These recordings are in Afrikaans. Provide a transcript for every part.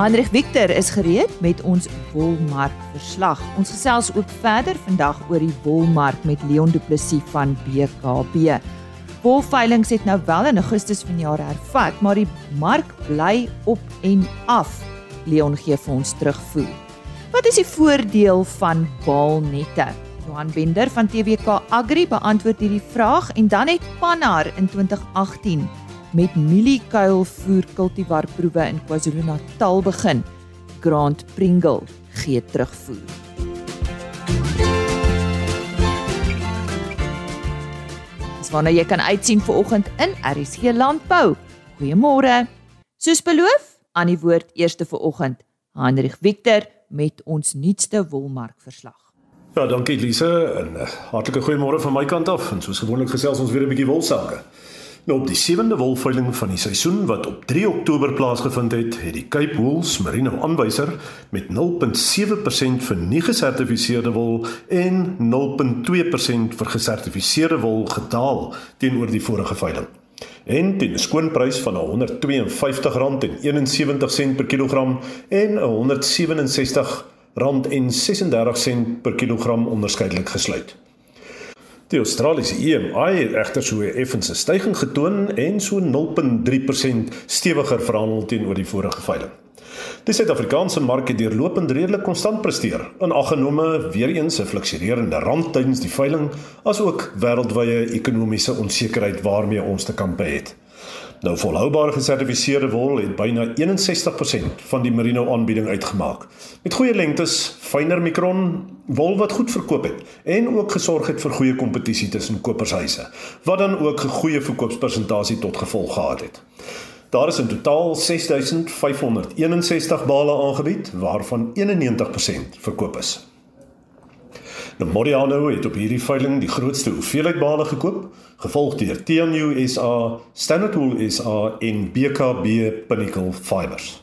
Hendrik Victor is gereed met ons wolmark verslag. Ons gesels ook verder vandag oor die wolmark met Leon Du Plessis van BKB. Wolveilings het nou wel in Augustus vanjaar hervat, maar die mark bly op en af. Leon gee vir ons terugvoer. Wat is die voordeel van baalnette? Johan Bender van TWK Agri beantwoord hierdie vraag en dan het Pannar in 2018 met mieliekuilvoer kultivarproewe in KwaZulu-Natal begin. Grant Pringle gee terugvoer. Wanneer jy kan uitsien vir oggend in RSG Landbou. Goeiemôre. Soos beloof, aan die woord eerste vir oggend, Hendrik Victor met ons nuutste wolmark verslag. Ja, dankie Lise en uh, hartlike goeiemôre van my kant af. En soos gewoonlik gesels ons weer 'n bietjie wolsake. Nou op die 7de wolveiling van die seisoen wat op 3 Oktober plaasgevind het, het die Cape Wools Merino aanwyser met 0.7% vir nie gesertifiseerde wol en 0.2% vir gesertifiseerde wol gedaal teenoor die vorige veiling. En teen 'n skoonprys van R152.71 per kilogram en R167.36 per kilogram onderskeidelik gesluit. Die Australiese EMI het egter so 'n effense stygings getoon en so 0.3% stewiger verhandel teenoor die vorige veiling. Die Suid-Afrikaanse mark het deurlopend redelik konstant presteer, in aggenome weer eens 'n fluktuerende rand tydens die veiling, asook wêreldwye ekonomiese onsekerheid waarmee ons te kampe het. Nou volhoubare gesertifiseerde wol het byna 61% van die merino aanbieding uitgemaak. Met goeie lengtes, fyner mikron wol wat goed verkoop het en ook gesorg het vir goeie kompetisie tussen kopershuise, wat dan ook 'n goeie verkoopspersentasie tot gevolg gehad het. Daar is in totaal 6561 bale aangebied waarvan 91% verkoop is. Modiano het op hierdie veiling die grootste hoeveelheid bale gekoop, gevolg deur TNU SA, Standard Wool SA en BKB Pinnacle Fibers.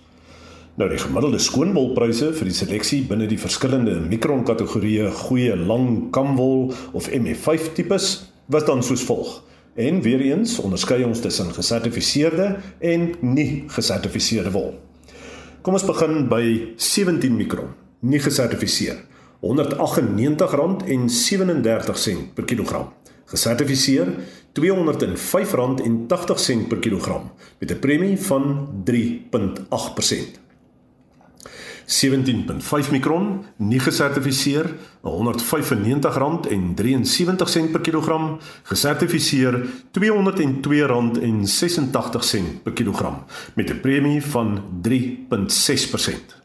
Nou die gemiddelde skoonwolpryse vir die seleksie binne die verskillende mikron kategorieë goeie lang kamwol of MF5 tipes was dan soos volg. En weer eens onderskei ons tussen gesertifiseerde en nie gesertifiseerde wol. Kom ons begin by 17 mikron, nie gesertifiseer. R198.37 per kilogram. Gesertifiseer R205.80 per kilogram met 'n premie van 3.8%. 17.5 mikron, nie gesertifiseer, R195.73 per kilogram, gesertifiseer R202.86 per kilogram met 'n premie van 3.6%.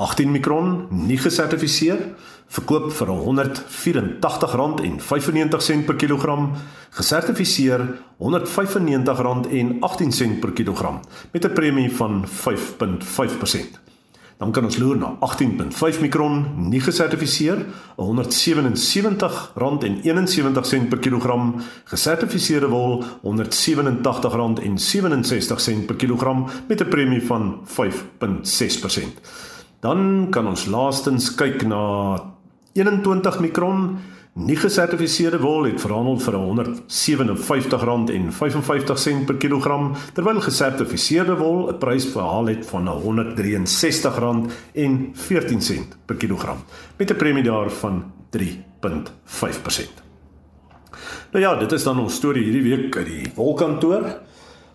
18 mikron, nie gesertifiseer, verkoop vir R184.95 per kilogram, gesertifiseer R195.18 per kilogram met 'n premie van 5.5%. Dan kan ons loer na 18.5 mikron, nie gesertifiseer, R177.71 per kilogram, gesertifiseerde wol R187.67 per kilogram met 'n premie van 5.6%. Dan kan ons laastens kyk na 21 mikron nie gesertifiseerde wol het verhandel vir R157.55 per kilogram terwyl gesertifiseerde wol 'n prys verhaal het van R163.14 per kilogram met 'n premie daarvan 3.5%. Nou ja, dit is dan ons storie hierdie week uit die wolkantoor.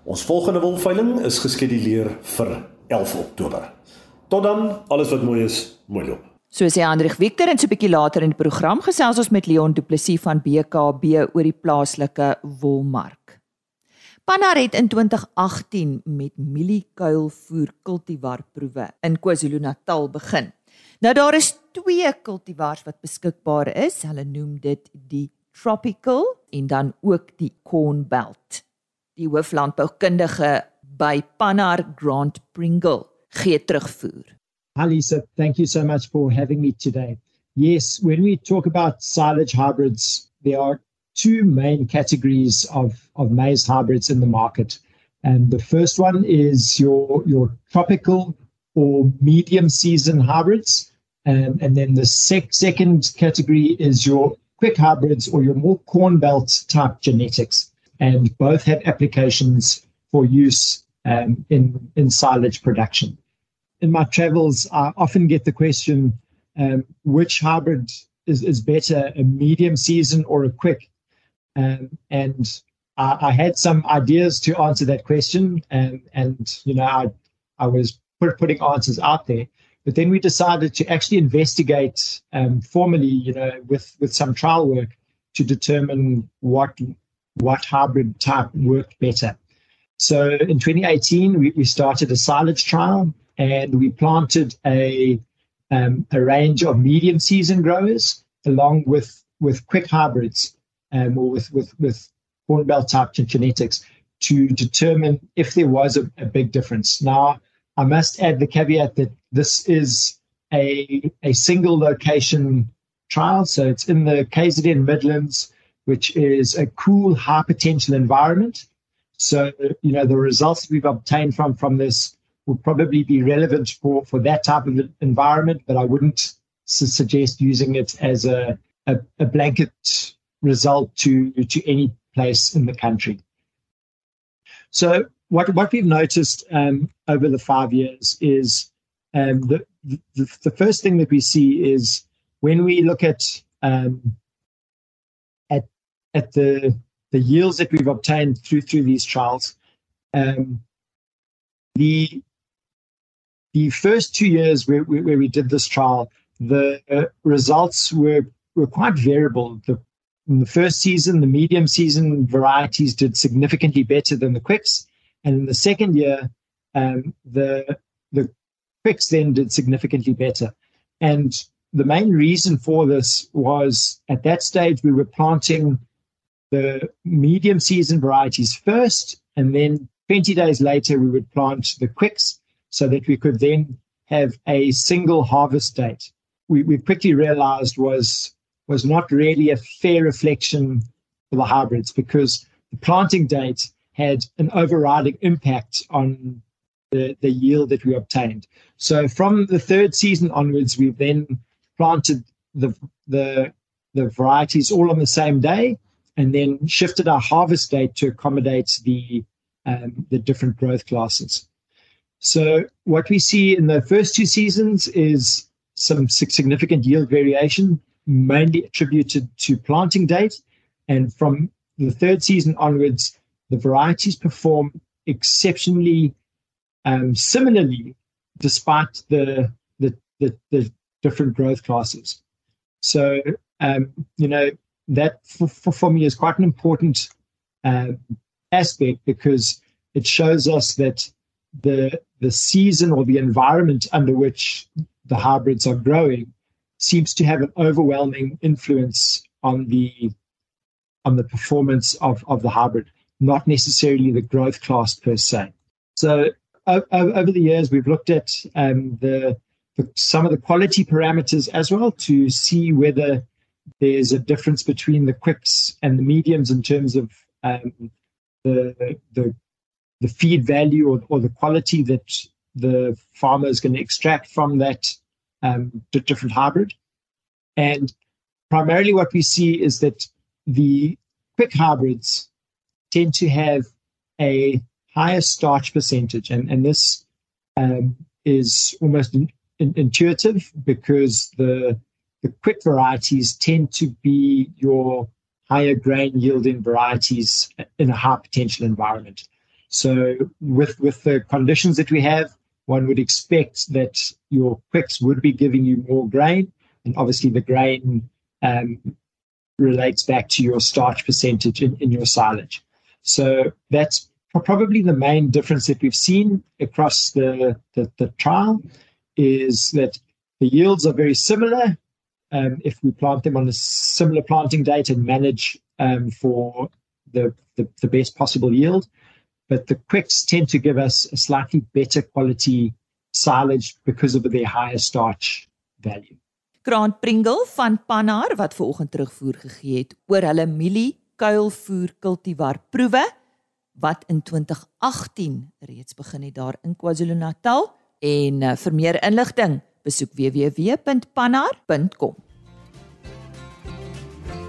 Ons volgende wolveiling is geskeduleer vir 11 Oktober. Tot dan, alles wat mooi is, mooi loop. So sê Hendrik Victor en so 'n bietjie later in die program gesels ons met Leon Du Plessis van BKB oor die plaaslike wolmark. Pannar het in 2018 met mieliekuilvoer kultivarproewe in KwaZulu-Natal begin. Nou daar is twee kultivars wat beskikbaar is. Hulle noem dit die Tropical en dan ook die Corn Belt. Die hooflandboukundige by Pannar Grant Pringle gee terugvoer. Hi Lisa, thank you so much for having me today. Yes, when we talk about silage hybrids, there are two main categories of, of maize hybrids in the market. And the first one is your, your tropical or medium season hybrids. And, and then the sec- second category is your quick hybrids or your more corn belt type genetics. And both have applications for use um, in, in silage production. In my travels, I often get the question, um, which hybrid is, is better, a medium season or a quick? Um, and I, I, had some ideas to answer that question, and and you know I I was put, putting answers out there, but then we decided to actually investigate um, formally, you know, with with some trial work to determine what what hybrid type worked better. So in 2018, we, we started a silage trial and we planted a um, a range of medium season growers along with with quick hybrids um, or with with with corn belt type genetics to determine if there was a, a, big difference. Now, I must add the caveat that this is a a single location trial, so it's in the KZN Midlands, which is a cool, high potential environment. So, you know, the results we've obtained from from this will probably be relevant for, for that type of environment, but I wouldn't su- suggest using it as a, a, a, blanket result to, to any place in the country. So what, what we've noticed um, over the five years is um, the, the, the, first thing that we see is when we look at um, at, at the, the yields that we've obtained through, through these trials, um, the the first two years where, where we did this trial, the uh, results were, were quite variable. The, in the first season, the medium season varieties did significantly better than the quicks. And in the second year, um, the, the quicks then did significantly better. And the main reason for this was at that stage, we were planting the medium season varieties first, and then 20 days later, we would plant the quicks so that we could then have a single harvest date. We, we quickly realized was was not really a fair reflection for the hybrids because the planting date had an overriding impact on the, the yield that we obtained. So from the third season onwards, we've then planted the the the varieties all on the same day, and then shifted our harvest date to accommodate the um, the different growth classes. So what we see in the first two seasons is some significant yield variation, mainly attributed to planting date. And from the third season onwards, the varieties perform exceptionally um, similarly, despite the, the, the, the different growth classes. So, um, you know, that for, for, for, me is quite an important uh, aspect because it shows us that the the season or the environment under which the hybrids are growing seems to have an overwhelming influence on the on the performance of, of the hybrid, not necessarily the growth class per se. So over the years, we've looked at um, the, the, some of the quality parameters as well to see whether there's a difference between the quicks and the mediums in terms of um, the, the the feed value or, or the quality that the farmer is going to extract from that um, different hybrid. And primarily what we see is that the quick hybrids tend to have a higher starch percentage. And, and this um, is almost in, in, intuitive because the, the quick varieties tend to be your higher grain yielding varieties in a high potential environment. So with with the conditions that we have, one would expect that your quicks would be giving you more grain, and obviously the grain um, relates back to your starch percentage in, in your silage. So that's probably the main difference that we've seen across the, the, the trial is that the yields are very similar um, if we plant them on a similar planting date and manage um, for the, the, the, best possible yield but the quicks tend to give us a slightly better quality silage because of their higher starch value. Grant Pringle van Pannar wat vanoggend terugvoer gegee het oor hulle mielie kuilvoer kultivar proewe wat in 2018 reeds begin het daar in KwaZulu-Natal en uh, vir meer inligting besoek www.pannar.com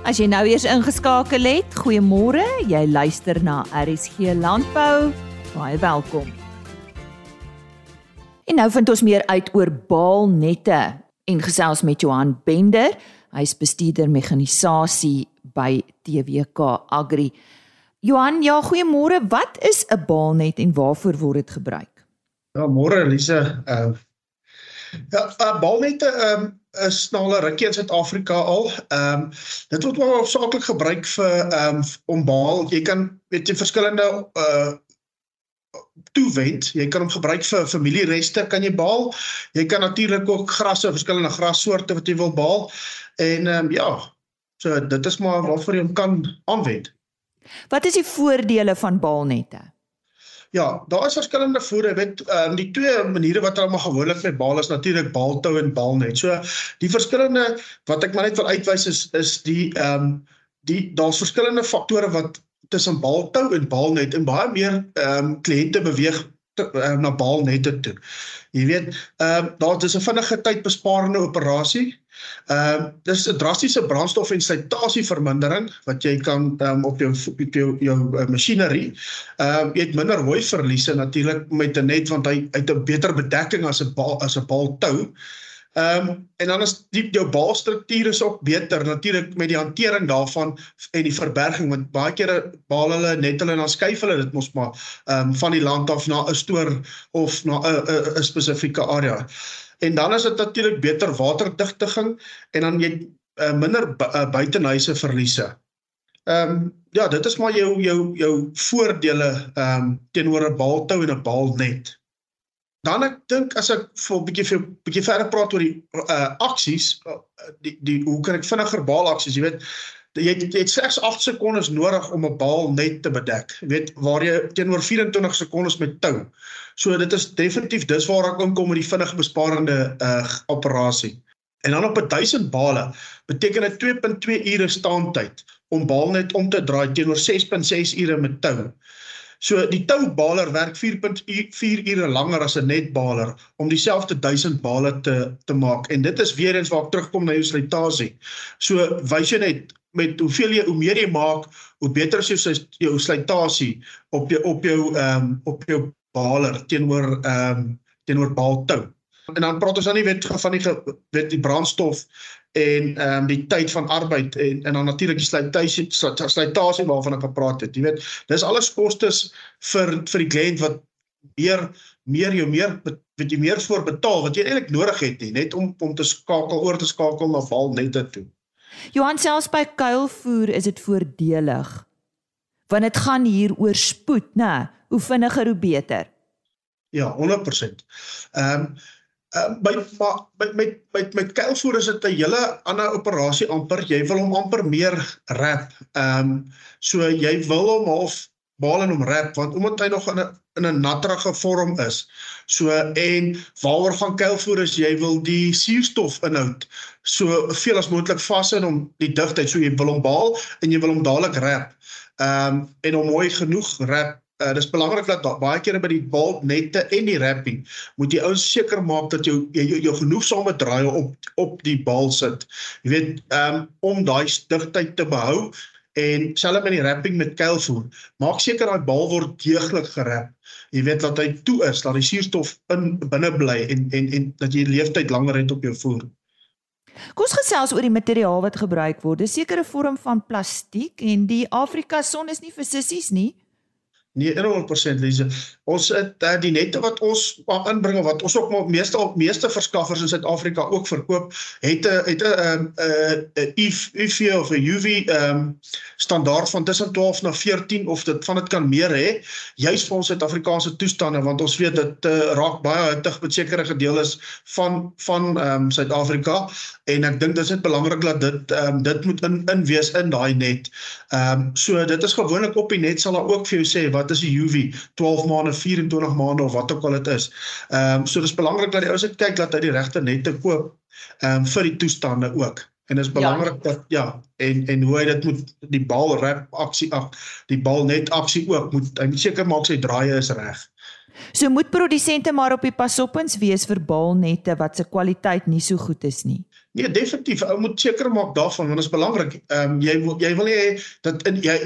As jy nou eers ingeskakel het, goeiemôre. Jy luister na RSG Landbou. Baie welkom. En nou vind ons meer uit oor baalnette en gesels met Johan Bender. Hy's bestuurder mekanisasie by TWK Agri. Johan, ja, goeiemôre. Wat is 'n baalnet en waarvoor word dit gebruik? Ja, môre Elise. Uh Ja, uh, baalnette ehm um, is nou al rukkie in Suid-Afrika al. Ehm um, dit word maar hoofsaaklik gebruik vir ehm um, om baal. Jy kan weet jy verskillende uh toewend. Jy kan hom gebruik vir familiereste, kan jy baal. Jy kan natuurlik ook grasse, verskillende grassoorte wat jy wil baal. En ehm um, ja, so dit is maar waarvoor jy hom kan aanwend. Wat is die voordele van baalnette? Ja, daar is verskillende voere. Weet, ehm um, die twee maniere wat hulle maar gewoonlik met baal is natuurlik baaltou en baalnet. So die verskillende wat ek maar net wil uitwys is is die ehm um, die daar's verskillende faktore wat tussen baaltou en baalnet en baie meer ehm um, kliënte beweeg uh, na baalnette toe. Jy weet, ehm uh, daar dis 'n vinnige tydbesparende operasie. Ehm uh, dis 'n drastiese brandstof en slytasievermindering wat jy kan um, op jou op jou jou uh, masjinerie. Ehm uh, jy het minder hooi verliese natuurlik met 'n net want hy het 'n beter bedekking as 'n as 'n bal tou. Ehm um, en dan is die jou baalstruktuur is ook beter natuurlik met die hantering daarvan en die verberging want baie kere baal hulle net hulle en dan skuif hulle dit mos maar ehm um, van die land af na 'n stoor of na 'n 'n spesifieke area. En dan is dit natuurlik beter waterdigtiging en dan jy uh, minder uh, buitenhuise verliese. Ehm um, ja, dit is maar jou jou jou voordele ehm um, teenoor 'n baaltou en 'n baalnet. Dan ek dink as ek vir 'n bietjie vir 'n bietjie verder praat oor die uh aksies, uh, die die hoe kan ek vinniger baal aksies, jy weet, jy het, het slegs 8 sekondes nodig om 'n baal net te bedek. Jy weet, waar jy teenoor 24 sekondes met tou. So dit is definitief dis waar ek inkom met die vinnig besparende uh operasie. En dan op 1000 bale beteken dit 2.2 ure staantyd om baal net om te draai teenoor 6.6 ure met tou. So die toubaler werk 4.4 ure langer as 'n netbaler om dieselfde 1000 bale te te maak en dit is weer eens waar ek terugkom na jou slytasie. So wys jy net met hoeveel jy hoe meer jy maak, hoe beter is jou jou slytasie op jou op jou ehm um, op jou baler teenoor ehm um, teenoor baaltou. En dan praat ons dan nie weet van die weet die brandstof en ehm um, die tyd van arbeid en en dan natuurlik die slytasie slytasie waarvan ek gepraat het. Jy weet, dis alles kostes vir vir die kliënt wat meer meer jou meer wat jy meer voor betaal wat jy eintlik nodig het nie, net om om te skakel oor te skakel na val net toe. Johan selfs by kuilvoer is dit voordelig. Want dit gaan hier oor spoed, né? Hoe vinniger hoe beter. Ja, 100%. Ehm um, uh, by met met met met kuilvoer is dit 'n hele ander operasie amper. Jy wil hom amper meer rap. Ehm um, so jy wil hom half baal en hom rap want omdat hy nog in 'n in 'n natterige vorm is. So en waaroor gaan kuilvoer is jy wil die suurstof inhoud so veel as moontlik vas in om die digtheid so jy wil hom baal en jy wil hom dadelik rap. Ehm um, en hom mooi genoeg rap Uh, dis belangrik dat baie kere by die bal nette en die wrapping moet jy ouens seker maak dat jou jy jou, jou genoegsame draai op op die bal sit. Jy weet um, om daai stigtheid te behou en selfs met die wrapping met kuilvoer, maak seker daai bal word deeglik gerap. Jy weet dat hy toe is, dat die suurstof in binne bly en en en dat jy leeftyd langer het op jou voer. Kom ons gesels oor die materiaal wat gebruik word. Dis sekere vorm van plastiek en die Afrika son is nie vir sissies nie. Nee, 100% Lise. Ons het uh, die nette wat ons inbring wat ons ook meeste meeste verskaffers in Suid-Afrika ook verkoop, het 'n het 'n 'n UV of 'n UV ehm standaard van tussen 12 na 14 of dit van dit kan meer hê, juis vir ons Suid-Afrikaanse toestande want ons weet dit uh, raak baie hittig met sekere gedeeles van van ehm um, Suid-Afrika en ek dink dis net belangrik dat dit ehm um, dit moet in in wees in daai net. Ehm um, so dit is gewoonlik op die net sal daar ook vir jou sê wat is die UV 12 maande 24 maande of wat ook al dit is. Ehm um, so dis belangrik dat die ouens dit kyk dat hy die regte nette koop ehm um, vir die toestande ook. En dis belangrik ja. dat ja en en hoe hy dit moet die bal rap aksie ag die bal net aksie ook moet hy moet seker maak sy draaie is reg. So moet produsente maar op die pasoppens wees vir balnette wat se kwaliteit nie so goed is nie. Nee, definitief. Ou moet seker maak daarvan want dit is belangrik. Ehm um, jy wil jy wil nie hê dat in jy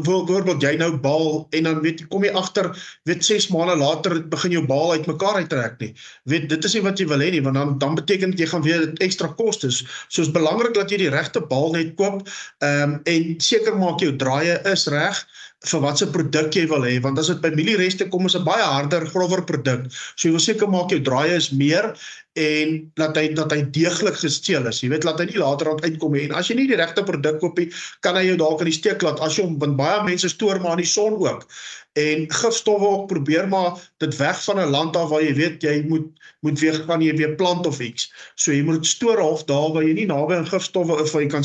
byvoorbeeld jy nou baal en dan weet kom jy agter weet 6 maande later begin jou baal uitmekaar uittrek nie. Weet dit is nie wat jy wil hê nie want dan dan beteken dit jy gaan weer ekstra kostes. So is belangrik dat jy die regte baal net koop ehm um, en seker maak jou draaie is reg vir watse produk jy wil hê want as dit by mieliereste kom is 'n baie harder grower produk. So jy wil seker maak jou draaie is meer en dat hy dat hy deeglik gesteel is. Jy weet laat hy nie later aan uitkom nie. En as jy nie die regte produk koop nie, kan hy jou dalk in die steek laat as jy hom want baie mense stoor maar in die son ook. En gifstowwe ook probeer maar dit weg van 'n land af waar jy weet jy moet moet weer gaan jy weer plant of iets. So jy moet stoor half daar waar jy nie naby aan gifstowwe of jy kan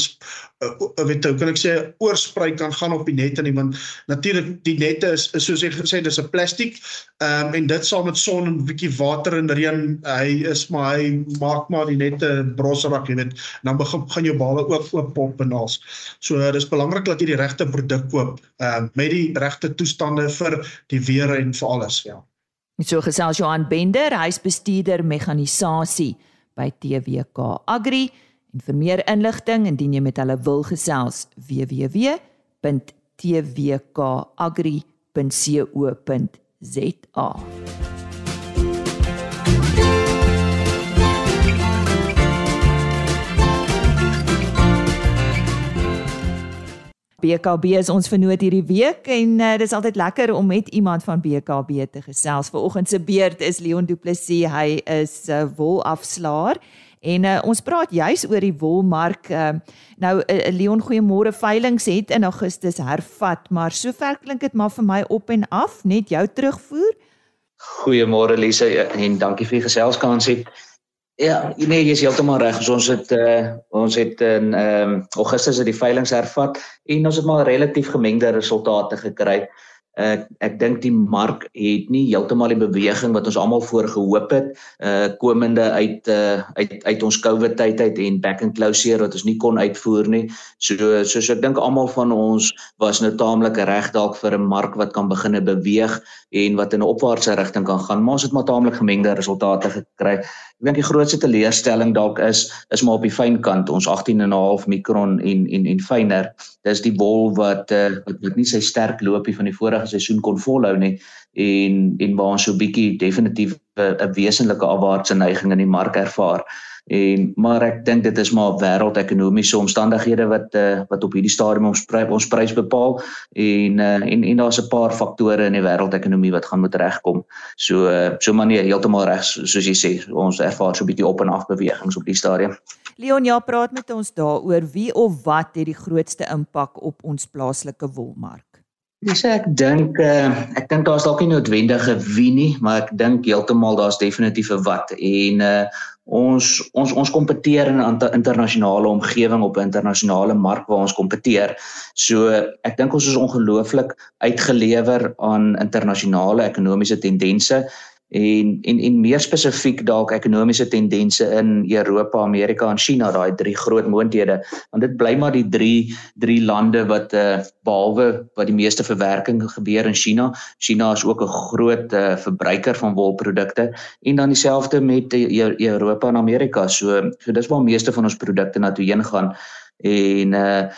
weet hoe kan ek sê oorsprei kan gaan op die nette nie want natuurlik die nette is, is soos ek gesê dis 'n plastiek. Um, en dit saam met son en 'n bietjie water en reën hy is maar hy maak maar die nette brosserig, jy weet, dan begin gaan jou bale ook oop pop en als. So dis belangrik dat jy die regte produk koop, uh, met die regte toestande vir die weer en vir alles, ja. So gesels Johan Bender, hy's bestuurder mekanisasie by TWK Agri en vir meer inligting indien jy met hulle wil gesels www.twkagri.co.za. BKB is ons vernoot hierdie week en uh, dis altyd lekker om met iemand van BKB te gesels. Vanoggend se beurt is Leon Du Plessis. Hy is 'n uh, wolafslaer en uh, ons praat juis oor die wolmark. Uh, nou uh, Leon, goeiemôre. Veilings het in Augustus hervat, maar sover klink dit maar vir my op en af, net jou terugvoer. Goeiemôre Lise en dankie vir die geselskansie. Ja, nee, jy is heeltemal reg. Ons het uh, ons het in ehm um, Augustus het die veilinge hervat en ons het maar relatief gemengde resultate gekry. Ek ek dink die mark het nie heeltemal die beweging wat ons almal voor gehoop het uh komende uit uh uit uit ons COVID tyd uit en back and closure wat ons nie kon uitvoer nie. So soos ek dink almal van ons was nou taamlik reg dalk vir 'n mark wat kan begine beweeg en wat in 'n opwaartse rigting kan gaan. Maar ons het maar taamlik gemengde resultate gekry. Ek dink die grootste teleurstelling dalk is is maar op die fyn kant, ons 18.5 mikron en en en fyner. Dis die wat uh wat, wat nie sy sterk loopie van die vorige seisoen kon volhou nie en en waar ons so 'n bietjie definitief 'n wesenlike afwaartse neiging in die mark ervaar. En maar ek dink dit is maar wêreldekonomiese omstandighede wat uh, wat op hierdie stadium ons prys ons prys bepaal en uh, en en daar's 'n paar faktore in die wêreldekonomie wat gaan moet regkom. So uh, so maar nee, heeltemal reg soos jy sê, ons ervaar so 'n bietjie op en af bewegings op die stadium. Leon, ja, praat met ons daaroor wie of wat het die grootste impak op ons plaaslike wolmark? Dis ek dink uh, ek dink daar's dalk nie noodwendige wie nie, maar ek dink heeltemal daar's definitief 'n wat en uh, ons ons ons kompeteer in 'n internasionale omgewing op 'n internasionale mark waar ons kompeteer. So ek dink ons is ongelooflik uitgelewer aan internasionale ekonomiese tendense en en en meer spesifiek dalk ekonomiese tendense in Europa, Amerika en China, daai drie groot moondhede, want dit bly maar die drie drie lande wat eh uh, behalwe wat die meeste verwerking gebeur in China. China is ook 'n groot eh uh, verbruiker van wolprodukte en dan dieselfde met uh, Europa en Amerika. So so dis waar meeste van ons produkte na toe heen gaan en eh uh,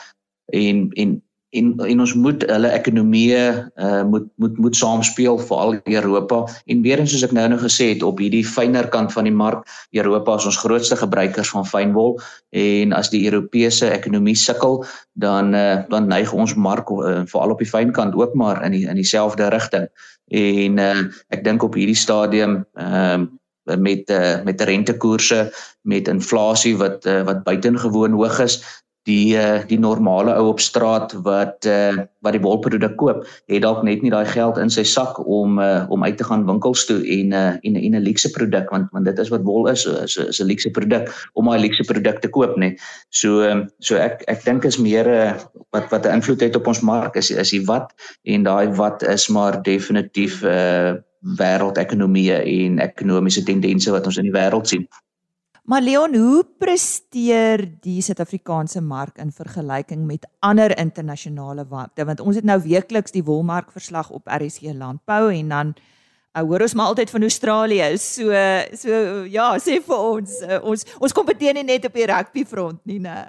en en en en ons moet hulle ekonomie uh, moet moet moet saamspeel veral Europa. En weer eens soos ek nou nou gesê het op hierdie fyner kant van die mark Europa is ons grootste gebruikers van fynwol. En as die Europese ekonomie sukkel dan uh, dan neig ons mark uh, veral op die fyn kant ook maar in die, in dieselfde rigting. En uh, ek dink op hierdie stadium uh, met uh, met rentekoerse met inflasie wat uh, wat buitengewoon hoog is die uh, die normale ou op straat wat uh, wat die wolproduk koop, het dalk net nie daai geld in sy sak om uh, om uit te gaan winkels toe en uh, en en 'n luukse produk want want dit is wat wol is, is 'n luukse produk om daai luukse produk te koop, nê. So um, so ek ek dink is meer uh, wat wat 'n invloed het op ons mark is is die wat en daai wat is maar definitief uh wêreldekonomie en ekonomiese tendense wat ons in die wêreld sien. Maar Leon, hoe presteer die Suid-Afrikaanse mark in vergelyking met ander internasionale markte? Want ons het nou weekliks die wolmark verslag op RSG Landbou en dan uh, hoor ons maar altyd van Australië. So so ja, sê vir ons, uh, ons ons kompeteer nie net op die rugby front nie, né?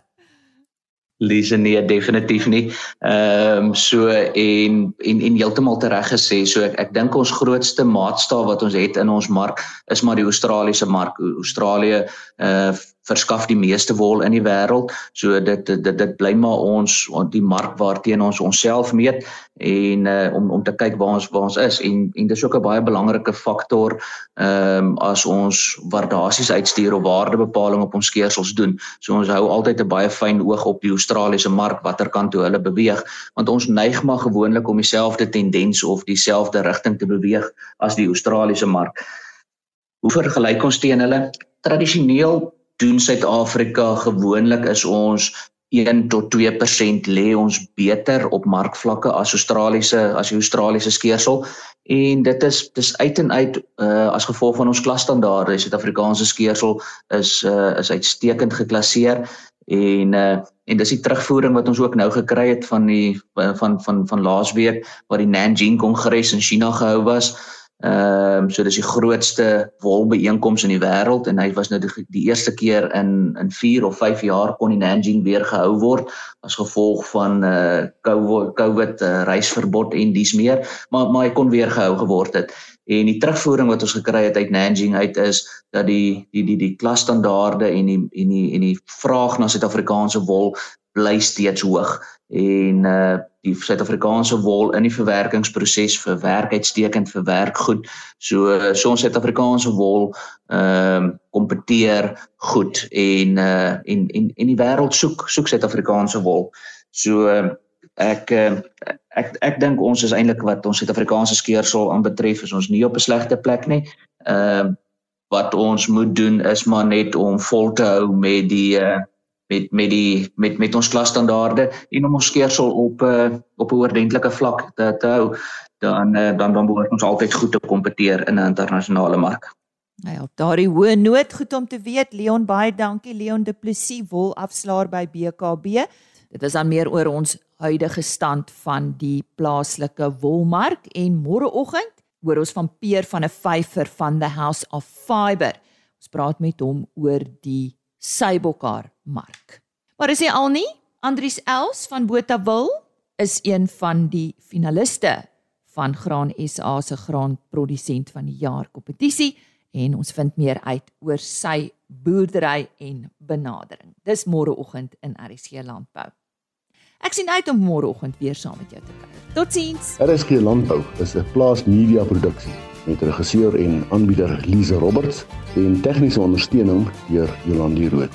Lise nee definitief nie. Ehm um, so en en en heeltemal tereg gesê. So ek ek dink ons grootste maatstaaf wat ons het in ons mark is maar die Australiese mark. Australië uh verskaf die meeste wol in die wêreld. So dit dit dit, bly maar ons die mark waarteen ons onsself meet en uh, om om te kyk waar ons waar ons is en en dis ook 'n baie belangrike faktor ehm um, as ons waardasies uitstuur of waardebepaling op ons skeersels doen. So ons hou altyd 'n baie fyn oog op die Australiese mark watter kant toe hulle beweeg want ons neig maar gewoonlik om dieselfde tendens of dieselfde rigting te beweeg as die Australiese mark. Hoe vergelyk ons teen hulle? Tradisioneel doen Suid-Afrika gewoonlik is ons 1 tot 2% lê ons beter op markvlakke as Australiese as die Australiese skeersel. En dit is dis uit en uit uh, as gevolg van ons klasstandaarde. Suid-Afrikaanse skeersel is uh, is uitstekend geklasseer en uh, en dis die terugvoering wat ons ook nou gekry het van die van van van laasweek waar die Nanjing Kongres in China gehou was Ehm um, so dis die grootste wolbeeenkoms in die wêreld en hy was nou die, die eerste keer in in 4 of 5 jaar kon die Nanjing weer gehou word as gevolg van uh COVID, COVID uh, reisverbod en dis meer maar maar hy kon weer gehou geword het. En die terugvoering wat ons gekry het uit Nanjing uit is dat die die die die klasstandaarde en die en die en die vraag na Suid-Afrikaanse wol bly steeds hoog en uh die Suid-Afrikaanse wol in die verwerkingsproses verwerk uitstekend verwerk goed. So so ons Suid-Afrikaanse wol ehm uh, kompeteer goed en uh en en en die wêreld soek soek Suid-Afrikaanse wol. So ek uh, ek ek dink ons is eintlik wat ons Suid-Afrikaanse skeersel aanbetref is ons nie op 'n slegte plek nie. Ehm uh, wat ons moet doen is maar net om vol te hou met die uh met met die met met ons klasstandaarde en om ons skeersel op uh, op 'n oordentlike vlak te, te hou dan uh, dan dan behoort ons altyd goed te kompeteer in 'n internasionale mark. Nou ja, daardie hoë noot goed om te weet. Leon baie dankie Leon Du Plessis wol afslaer by BKB. Dit is dan meer oor ons huidige stand van die plaaslike wolmark en môreoggend hoor ons van Peer van 'n vyfer van the House of Fiber. Ons praat met hom oor die Sybokar mark. Maar is hy al nie? Andries Els van Botawil is een van die finaliste van Graan SA se graanprodusent van die jaar kompetisie en ons vind meer uit oor sy boerdery en benadering. Dis môreoggend in RSC Landbou. Ek sien uit om môreoggend weer saam met jou te kuier. Totsiens. RSC Landbou is 'n plaas media produksie met regisseur en aanbieder Lize Roberts en tegniese ondersteuning deur Jolande Rooi.